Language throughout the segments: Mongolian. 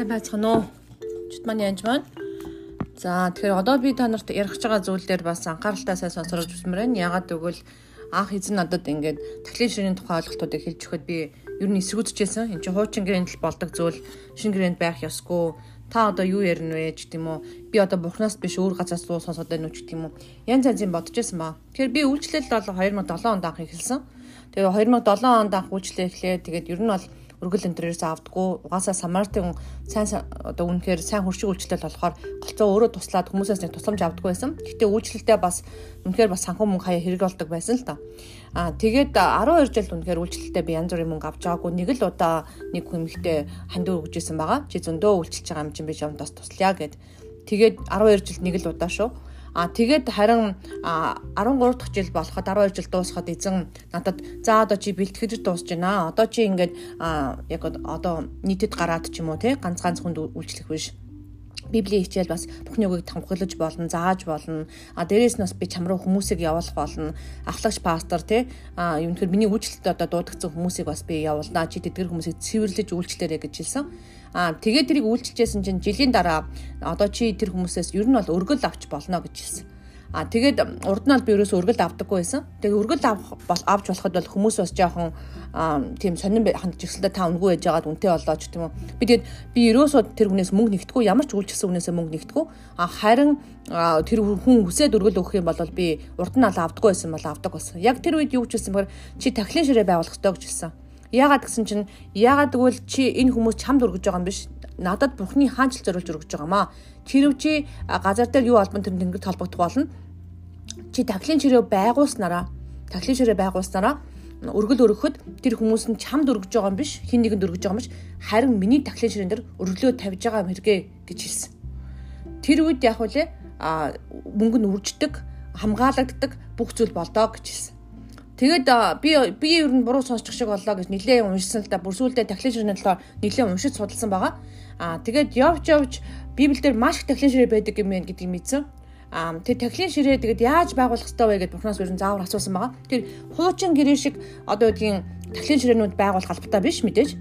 Сайн байцгаана уу? Чут маань янж байна. За тэгэхээр одоо би та нарт ярих байгаа зүйл дээр бас анхааралтай сайн сонсорож үзмээр байна. Ягаад гэвэл анх эзэн надад ингээд тахлын ширийн тухай ойлголтуудыг хэлж өгөхөд би ер нь эсвүүдчихсэн. Энд чинь хуучин гэрээнд л болдог зүйл шинэ гэрээнд байх ёсгүй. Та одоо юу ярина вэ ч гэдэм үү? Би одоо бурхнаас биш өөр газраас руу сонсоод байна уу ч гэдэм үү? Янз янзын бодож байсан ба. Тэгэхээр би үйлчлэл бол 2007 онд анх эхэлсэн. Тэгээ 2007 онд анх үйлчлээ эхлээ. Тэгээд ер нь бол өргөл өндрөөс авдггүй угаасаа самартын сайн одоо үнэхээр сайн хуршиг үйлчлэл болохоор голцоо өөрөө туслаад хүмүүсээс нэг тусламж авдаггүй байсан. Гэхдээ үйлчлэлдээ бас үнэхээр бас санхүү мөнгө хаяа хэрэг болдог байсан л та. Аа тэгээд 12 жилд үнэхээр үйлчлэлдээ би янз бүрийн мөнгө авч байгаагүй нэг л удаа нэг хүмэгтэй хандив өгчээсэн байгаа. Чи зөндөө үйлчлж байгаа юм чинь би жамдаас туслая гэд. Тэгээд 12 жилд нэг л удаа шүү А тэгээд харин 13 дахь жил болоход 12 жил дуусахад эзэн надад за одоо чи бэлтгэж дуусж байна. Одоо чи ингээд яг одоо нийтэд гараад ч юм уу те ганц ганц хүнд үйлчлэх биш. Библийн хичээл бас бүхний үгийг томхиглож болно, зааж болно. А дээрээс нь бас би чам руу хүмүүсийг явуулах болно. Ахлагч пастор тий а юм тэр миний үйлчлэлд одоо дуудагдсан хүмүүсийг бас би явуулнаа. Чи тэдгэр хүмүүсийг цэвэрлэж үйлчлээрэ гэж хэлсэн. Аа тэгээд тэрийг үйлчилжсэн чинь жилийн дараа одоо чи тэр хүмүүсээс ер нь бол өргөл авч болно гэж хэлсэн. А тэгээд урд нь бол би ерөөсөө өргөл авдаггүй байсан. Тэгээд өргөл авах авч болоход бол хүмүүс бас жоохон тийм сонирн хандж ирсэлдээ та үнгүй яж байгаад үнтэй болоо ч тийм үү. Би тэгээд би ерөөсөө тэр хүнээс мөнгө нэгтгэхгүй ямар ч үйлчлсэн хүнээс мөнгө нэгтгэхгүй. А харин тэр хүн хүсээд өргөл өгөх юм бол би урд нь ал авдаггүй байсан бол авдаг байсан. Яг тэр үед юу ч хэлсэн бэр чи тахлын ширээ байгуулах ёстой гэж хэлсэн. Яагаад гэсэн чинь яагаад гэвэл чи энэ хүмүүс чамд өргөж байгаа юм биш надад бурхны хаанчл зориулж өргөж байгаамаа. Чирв чи газар дээр юу албан тэр тэнгэрт холбогдох болно. Чи таглын чирээ байгуулснараа таглын чирээ байгуулснараа өргөл өргөхөд тэр хүмүүс нь чамд өргөж байгаа юм биш хин нэгэнд өргөж байгаа юм биш харин миний таглын ширээн дээр өргөлөө тавьж байгаа юм хэрэгэ гэж хэлсэн. Тэр үед яг үлээ мөнгө нь үрждэг хамгаалагддаг бүх зүйл болдоо гэж хэлсэн. Тэгээд би би ер нь буруу сонсчих шиг боллоо гэж нилээ уншсан л да. Бүр сүулдэ тахлын ширнэ талаар нилээ уншиж судалсан байгаа. Аа тэгээд явж явж Библиэлд маш их тахлын ширээ байдаг юм байна гэдгийг мэдсэн. Аа тэр тахлын ширээ тэгээд яаж байгуулах ёстой вэ гэдээ бурхнаас ер нь заавар асуусан байгаа. Тэр хуучин гэрээ шиг одоо үгдгийн тахлын ширээнүүд байгуулах албатай биш мэдээж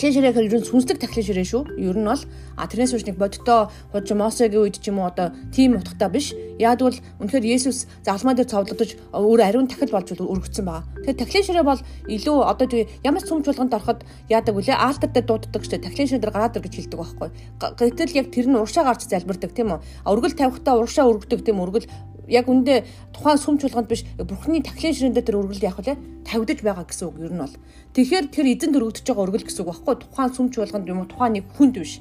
Тахлын ширээ гэхээр ерөн сүнслэг тахлын ширээ шүү. Ер нь бол а тэрнээс үүш нэг бодитоо хож Мосегийн үед ч юм уу одоо тийм утгатай биш. Яагад бол үнэхээр Есүс залмаа дээр цовдлогдож өөр ариун тахил болж өргөцсөн байгаа. Тэгэхээр тахлын ширээ бол илүү одоо тийм ямар цөмч болгонд ороход яадаг вүлээ аалтар дээр дууддаг шүү. Тахлын ширээ дээр гараад ир гэж хэлдэг байхгүй. Гэтэл яг тэр нь урагшаа гарч залбирдаг тийм үү. Өргөл тавихтаа урагшаа өргөдөг тийм өргөл яг үндэ тухайн сүм чуулганд биш бурхны тахлын ширэндээ тэр өргөл яах вэ? тавьдаж байгаа гэсэн үг ер нь бол. Тэгэхээр тэр эзэнд өргөдөж байгаа өргөл гэсэн үг багхгүй тухайн сүм чуулганд юм уу тухайн нэг хүнд биш.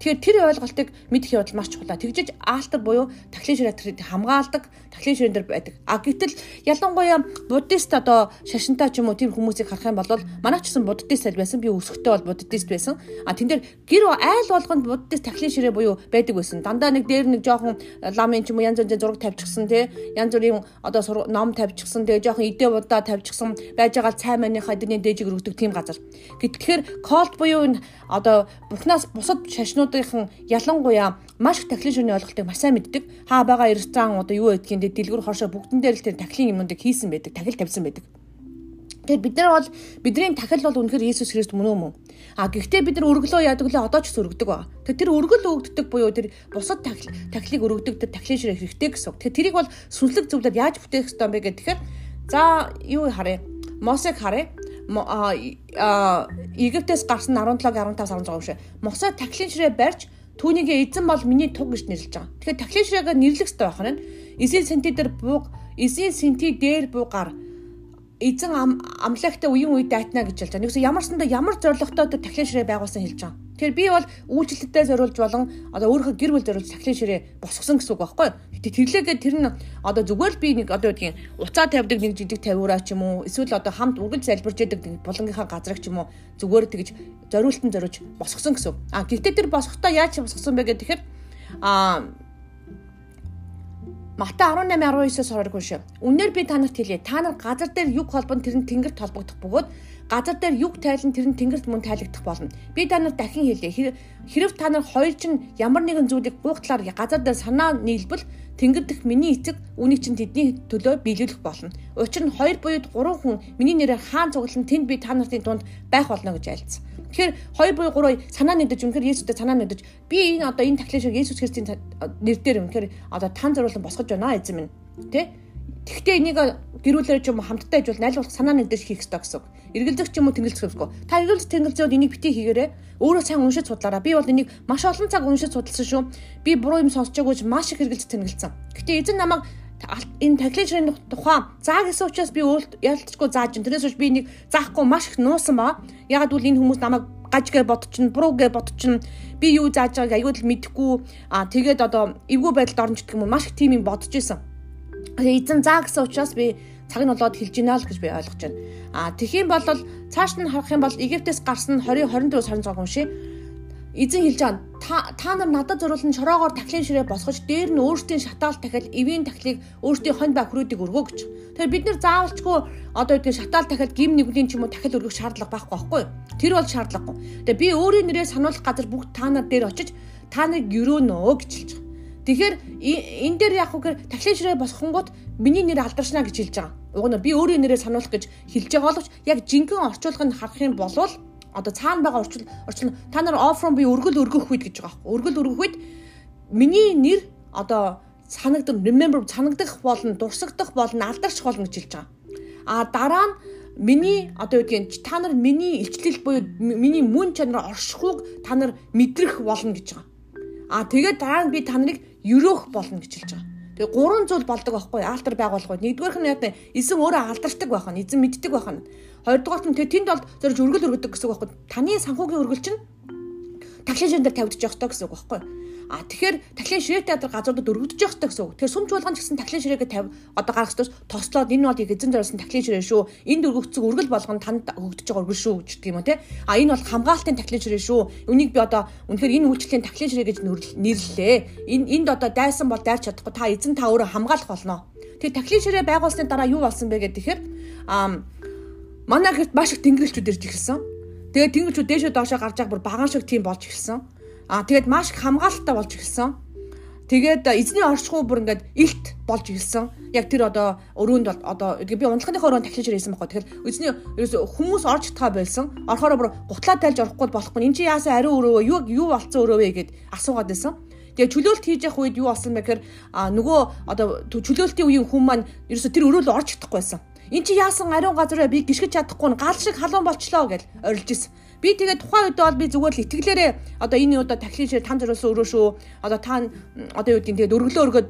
Тэгэхээр тэр ойлголтыг мэдэх явдал маш чухал. Тэгжиж аалтар буюу тахлын ширээ тэр хамгаалдаг, тахлын ширээн дээр байдаг. А гэтэл ялангуяа буддист одоо шашинтай ч юм уу тийм хүмүүсийг харах юм бол манай ч гэсэн буддист аль байсан. Би өсөхтэй бол буддист байсан. А тэн дээр гэр айл болгонд буддист тахлын ширээ буюу байдаг байсан. Дандаа нэг дээр нэг жоохон ламын ч юм уу янз янзын зураг тавьчихсан тий. Янз бүрийн одоо ном тавьчихсан тий. Жоохон идэ будаа тавьчихсан байж байгаа цай маныхаа эдний дээжиг өргөдөг тийм газар. Гэтэл колт буюу энэ одоо бухнаас бусад шашнууд хүмүүсийн ялангуяа маш их тахлын шүрний ойлголтыг маш сайн мэддэг. Хаа байгаа ресторан одоо юу гэдгийг дэ дэлгүр хошоо бүгдэн дээр л тэр тахлын юмнуудыг хийсэн байдаг, тахил тавьсан байдаг. Тэгэхээр бид нар бол бидний тахил бол үнэхээр Иесус Христ мөн үү? А гэхдээ бид нар өргөлөө яадаг лээ одоо ч өргөдөг байгаа. Тэгэхээр тэр өргөл өгддөг буюу тэр бусад тахил тахилыг өргөдөг тэр тахлын ширээ хэрэгтэй гэсэн. Тэгэхээр тэрийг бол сүнслэг зөвлөд яаж бүтээх ёстой юм бэ гэхээр за юу харъя. Мосег харъя. Египтээс гарсан 17-гийн 15 16 биш. Мосо тахлын ширээ барьж түүнийг эзэн бол миний туг гэж нэрлэж байгаа. Тэгэхээр тахлын ширээгээ нэрлэх хэрэгтэй байх нь. Эсийн сенти дээр бууг, эсийн сенти дээр буугаар эзэн амлагтай үеийн үед дайтна гэж хэлж байгаа. Нэгс ямар сандаа ямар зоригтой тахлын ширээ байгуулсан хэлж байгаа. Тэгэхээр би бол үйлчлэлтэд зориулж болон одоо өөрийнхөө гэр бүл зориулж тахлын ширээ босгосон гэсэн үг байхгүй юу? Гэтэ тэрлээгээ тэр нь одоо зүгээр л би нэг одоо үгдгийн уцаа тавьдаг нэг жижиг тавиураа ч юм уу эсвэл одоо хамт үргэлж залбирч яадаг булангийнхаа газрыг ч юм уу зүгээр тэгж зориултан зориулж босгосон гэсэн. А гэхдээ тэр босгохдоо яаж босгосон бэ гэхээр а Мата 18:19-оос хараггүй шүү. Үнээр би танарт хэлье. Та нар газар дээр юг холбон тэр нь тэнгэрт холбогдох бөгөөд газар дээр юг тайлан тэр нь тэнгэрт мөн тайлагдах болно. Би та нарт дахин хэлье. Хэрв та нар хоёр чинь ямар нэгэн зүйлийг буух талаар газар дээр санаа нийлбэл тэнгэр дэх миний эцэг үнийг чинь тэдний төлөө биелүүлэх болно. Учир нь 2 буюу 3 хүн миний нэрээр хаан цуглан тэнд би та нарын дунд байх болно гэж айлцсан. Тэгэхээр 2 буюу 3 санаа нэгдэж үнэхээр Есүстэй санаа нэгдэж би энэ одоо энэ тахлын шиг Есүс Христийн нэр дээр үнэхээр одоо тань зориулан босгож байна эзэн минь. Тэ? Тэгвэл энийг гэрүүлэр ч юм уу хамтдаа ижил найлуулах санаа нэгдэж хийх ёстой гэсэн. Эргэлзэх ч юм уу тэнгэлзэх хэрэггүй. Та эргэлз тэнгэлзээд энийг битгий хийгээрэй. Өөрөө сайн уншиж судлаараа. Би бол энийг маш олон цаг уншиж судалсан шүү. Би буруу юм сонсчоогүй маш их эргэлз тэнгэлцсэн. Гэтэ эзэн намайг энэ таглижрын тухай заа гэсэн учраас би өөрт ялцчихгүй зааж ин. Тэрээс би энийг заахгүй маш их нуусан ба. Ягаад гэвэл энэ хүмүүс намайг гажгээ бодчихно, буруугээ бодчихно. Би юу зааж байгааг аюул мэдэхгүй. Аа тэгээд одоо эвгүй байдалд орно гэх юм уу маш их тийм юм бодож исэн. Эзэн заа гэсэн учраас би цаг нь болоод хэлж гинэ л гэж би ойлгож байна. А тэгхийн бол цааш нь харах юм бол Египтээс гарсан 20 24 сарын цаг унши. Эзэн хэлж байгаа та та нар надад зориулсан шороогоор тахлын ширээ босгож дээр нь өөрсдийн шатаал дахиад эвийн тахлыг өөрсдийн хонь ба хөрөөдийг өргөө гэж. Тэгэхээр бид нар заавалчгүй одоо үгүй шатаал дахиад гим нэгүлийн ч юм уу дахиад өргөх шаардлага байхгүй байхгүй. Тэр бол шаардлагагүй. Тэгээ би өөрийн нэрээр сануулах газар бүгд та нар дээр очиж та нарыг өрөөнөө гэж хэлж байгаа. Тэгэхээр энэ дээр яг үгээр тахлын ширээ босгонгууд миний нэр алдаршна гэж хэлж байгаа. Уг нь би өөрийн нэрээ сануулах гэж хэлж байгаа боловч яг жинхэнэ орчуулгыг харах юм бол одоо цаана байгаа орчил орчил та нар from би өргөл өргөх үед гэж байгаа. Өргөл өргөх үед миний нэр одоо санагдах remember санагдах болно, дурсагдах болно, алдарч болно гэж хэлж байгаа. А дараа нь миний одоо юу гэдгийг та нар миний илчлэл буюу миний мөн чанар оршихуйг та нар мэдрэх болно гэж байгаа. А тэгээд дараа нь би та нарыг өрөөх болно гэж хэлж байгаа. Тэгээ гурван зүйл болдог байхгүй алтар байгуулах үед. Нэгдүгээрх нь яг эзэн өөрөө алдаршдаг байх нь эзэн мэддэг байх нь. Хоёрдугаарт нь тэгээ тэнд бол зорж өргөл өргөдөг гэсэн үг байхгүй. Таны санхүүгийн өргөл чинь таглын шин дээр тавьдчих ёстой гэсэн үг байхгүй А тэгэхээр тахлын ширээ театр газруудад өргөдөж явах хэрэгтэй гэсэн үг. Тэгэхээр сумч болгоно ч гэсэн тахлын ширээгээ тавь одоо гаргах ёстой тослоод энэ бол яг эзэн зориулсан тахлын ширээ шүү. Энд өргөгдсөн өргөл болгоно танд өгөгдөж байгаа өргөл шүү гэж юм уу те. А энэ бол хамгаалтын тахлын ширээ шүү. Үнийг би одоо үнэхээр энэ үйлчлэлийн тахлын ширээ гэж нэрлэлээ. Энэ энд одоо дайсан бол дайрч чадахгүй та эзэн та өөрөө хамгаалах болно. Тэгээ тахлын ширээ байгуулсны дараа юу болсон бэ гэхээр а манай хэрт маш их тэнгэрлэгчүүд ирж ирсэн. Тэгээ тэнгэрлэгчүүд дээшээ доошоо гарч байгаа бүр баган шиг тийм болж ирсэн. Аа тэгээд маш их хамгаалалттай болж эхэлсэн. Тэгээд эзний оршихуй бүр ингээд илт болж эхэлсэн. Яг тэр одоо өрөөнд бол одоо би ундлахныхоо өрөөнд тахилж ирсэн байхгүй. Тэгэхээр эзний ерөөсө хүмүүс орж таа байсан. Орохоор бүр гутлаа тайлж орохгүй болохгүй. Энд чи яасан ариун өрөө юу юу болцсон өрөө вэ гэд асуугаад байсан. Тэгээ чөлөөлт хийж явах үед юу болсон бэ гэхээр нөгөө одоо чөлөөлтийн үеийн хүн маань ерөөсө тэр өрөөл орж чадахгүй байсан. Энд чи яасан ариун газар би гიშгэж чадахгүй гал шиг халуун болчлоо гэж орилж исэн. Би тэгээд тухайн үед бол би зүгээр л итгэлээрээ одоо энэ удаа шир тань зориулсан өрөө шүү. Одоо та одоо юу гэдгийг тэгээд өргөлөө өргөд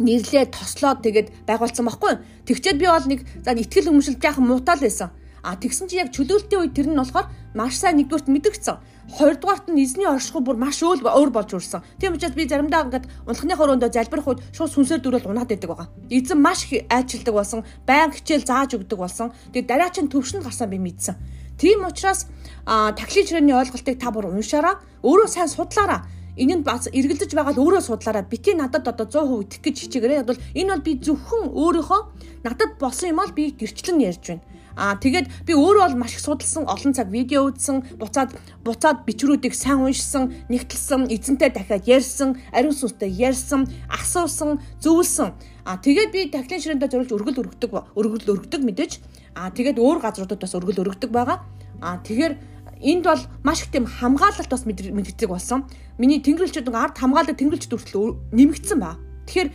нэрлээ тослоод тэгээд байгуулсан байхгүй. Тэгчээд би бол нэг за итгэл хүмүүшил жаахан муутаал байсан. А тэгсэн чи яг чөлөөлтийн үед тэр нь болохоор маш сайн нэгдүгürt мэдэрсэн. Хоёрдугаарт нь эзний оршихуй бүр маш өөр өөр болж үрсэн. Тийм учраас би заримдаа ингээд унтхны хороондоо залбирах үед шууд сүнсээр дөрөөл унаад байдаг байгаа. Эзэн маш их айчилдаг болсон, баян хичээл зааж өгдөг болсон. Тэгээд дараа чинь төвшөнд гарсан би мэдсэн. Тийм учраас тахлын чирээний ойлголтыг та бүр уншаараа өөрөө сайн судлаараа энэ нь бас эргэлдэж байгаа л өөрөө судлаараа бити надад одоо 100% итгэх гэж хичээгээрэй. Яг бол энэ бол би зөвхөн өөрийнхөө надад болсон юм бол би гэрчлэн ярьж байна. Аа тэгээд би өөрөө бол маш их судалсан, олон цаг видео үзсэн, буцаад буцаад бичрүүдийг сайн уншсан, нэгтэлсэн, эзэнтэй дахиад ярьсан, ариун сүнстэй ярьсан, асуусан, зөвлөсөн. Аа тэгээд би тахлын ширээндээ зориулж өргөл өргөдөг, өргөл өргөдөг мэдээж Аа тэгээд өөр газруудад бас өргөл өргөдөг байгаа. Аа тэгэхээр энд бол маш их тийм хамгаалалт бас мэддэг болсон. Миний тэнгэрлэгчүүд ард хамгаалалт тэнгэрлэгчд хүртэл нэмэгдсэн ба. Тэгэхээр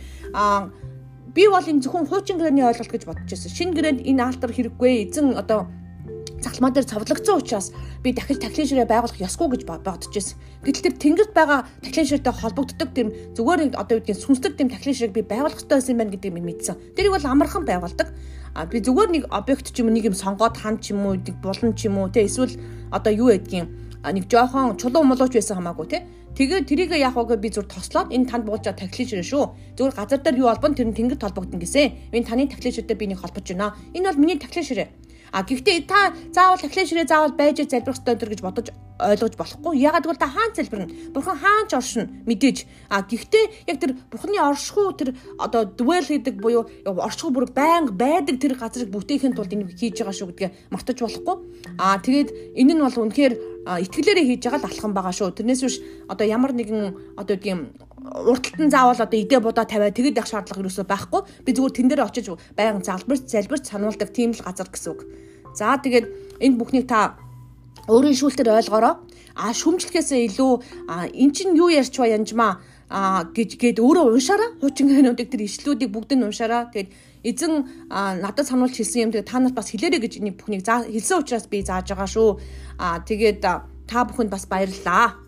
би бол энэ зөвхөн хуучин гэрээний ойлголт гэж бодож байсан. Шинэ гэрээнд энэ алтар хэрэггүй эзэн одоо цаглмаа дээр цовдлогдсон учраас би дахиж тахлын ширээ байгуулах ёсгүй гэж бодож байсан. Гэтэл тэр тэнгэрт байгаа тахлын ширээтэй холбогддог тийм зүгээр одоо юу гэдгийг сүнслэг тийм тахлын ширээг би байгуулах ёстой байсан юм байна гэдгийг минь мэдсэн. Тэрийг бол амархан байгуулдаг. А би зүгээр нэг объект ч юм уу нэг юм сонгоод хан ч юм уу нэг булан ч юм уу те эсвэл одоо юу гэдгийг нэг жоохон чулуу молооч байсан хамаагүй те Тэгээ тэрийг яах вэ би зүр тослоод энэ танд буулж байгаа тахлын ширээ шүү. Зүгээр газар дээр юу албан тэр нь тэнгэр толбогдсон гэсэн. Энэ таны тахлын ширээтэй би нэг холбож байна. Энэ бол миний тахлын ширээ. А гэхдээ та заавал ахлын ширээ заавал байж залбирах ёстой өдр гэж бодож ойлгож болохгүй. Ягаад гэвэл та хаан залбирна. Бурхан хаан ч оршино мэдээж. А гэхдээ яг тэр бурханы оршихуй тэр одоо dwell гэдэг буюу оршихуй бүр байнга байдаг тэр газрыг бүтээхийн тулд энийг хийж байгаа шүү гэдгээ мартаж болохгүй. А тэгээд энэ нь бол үнэхээр итгэлээрээ хийж байгаа л алхам байгаа шүү. Тэрнээс биш одоо ямар нэгэн одоо үгдгийн урталт нь заавал одоо идэ будаа тавиад тэгэд явах шаардлага юусоо байхгүй. Би зүгээр тэн дээр очиж байнга залбирч залбирч сануулдаг тийм л газар гэсэн үг. За тэгээд энэ бүхнийг та өөрийн шүүлтээр ойлгоорой. А шүмжлэхээсээ илүү эн чинь юу ярьч ба янжмаа а гэж гээд өөрөө уншаараа хуучин хэнүүдийг тэр ишлүүдийг бүгд нь уншаараа тэгээд эзэн надад сануулж хэлсэн юм тэгээд та нарт бас хэлээрэй гэж энийг бүхнийг хэлсэн учраас би зааж байгаа шүү а тэгээд та бүхэнд бас баярлалаа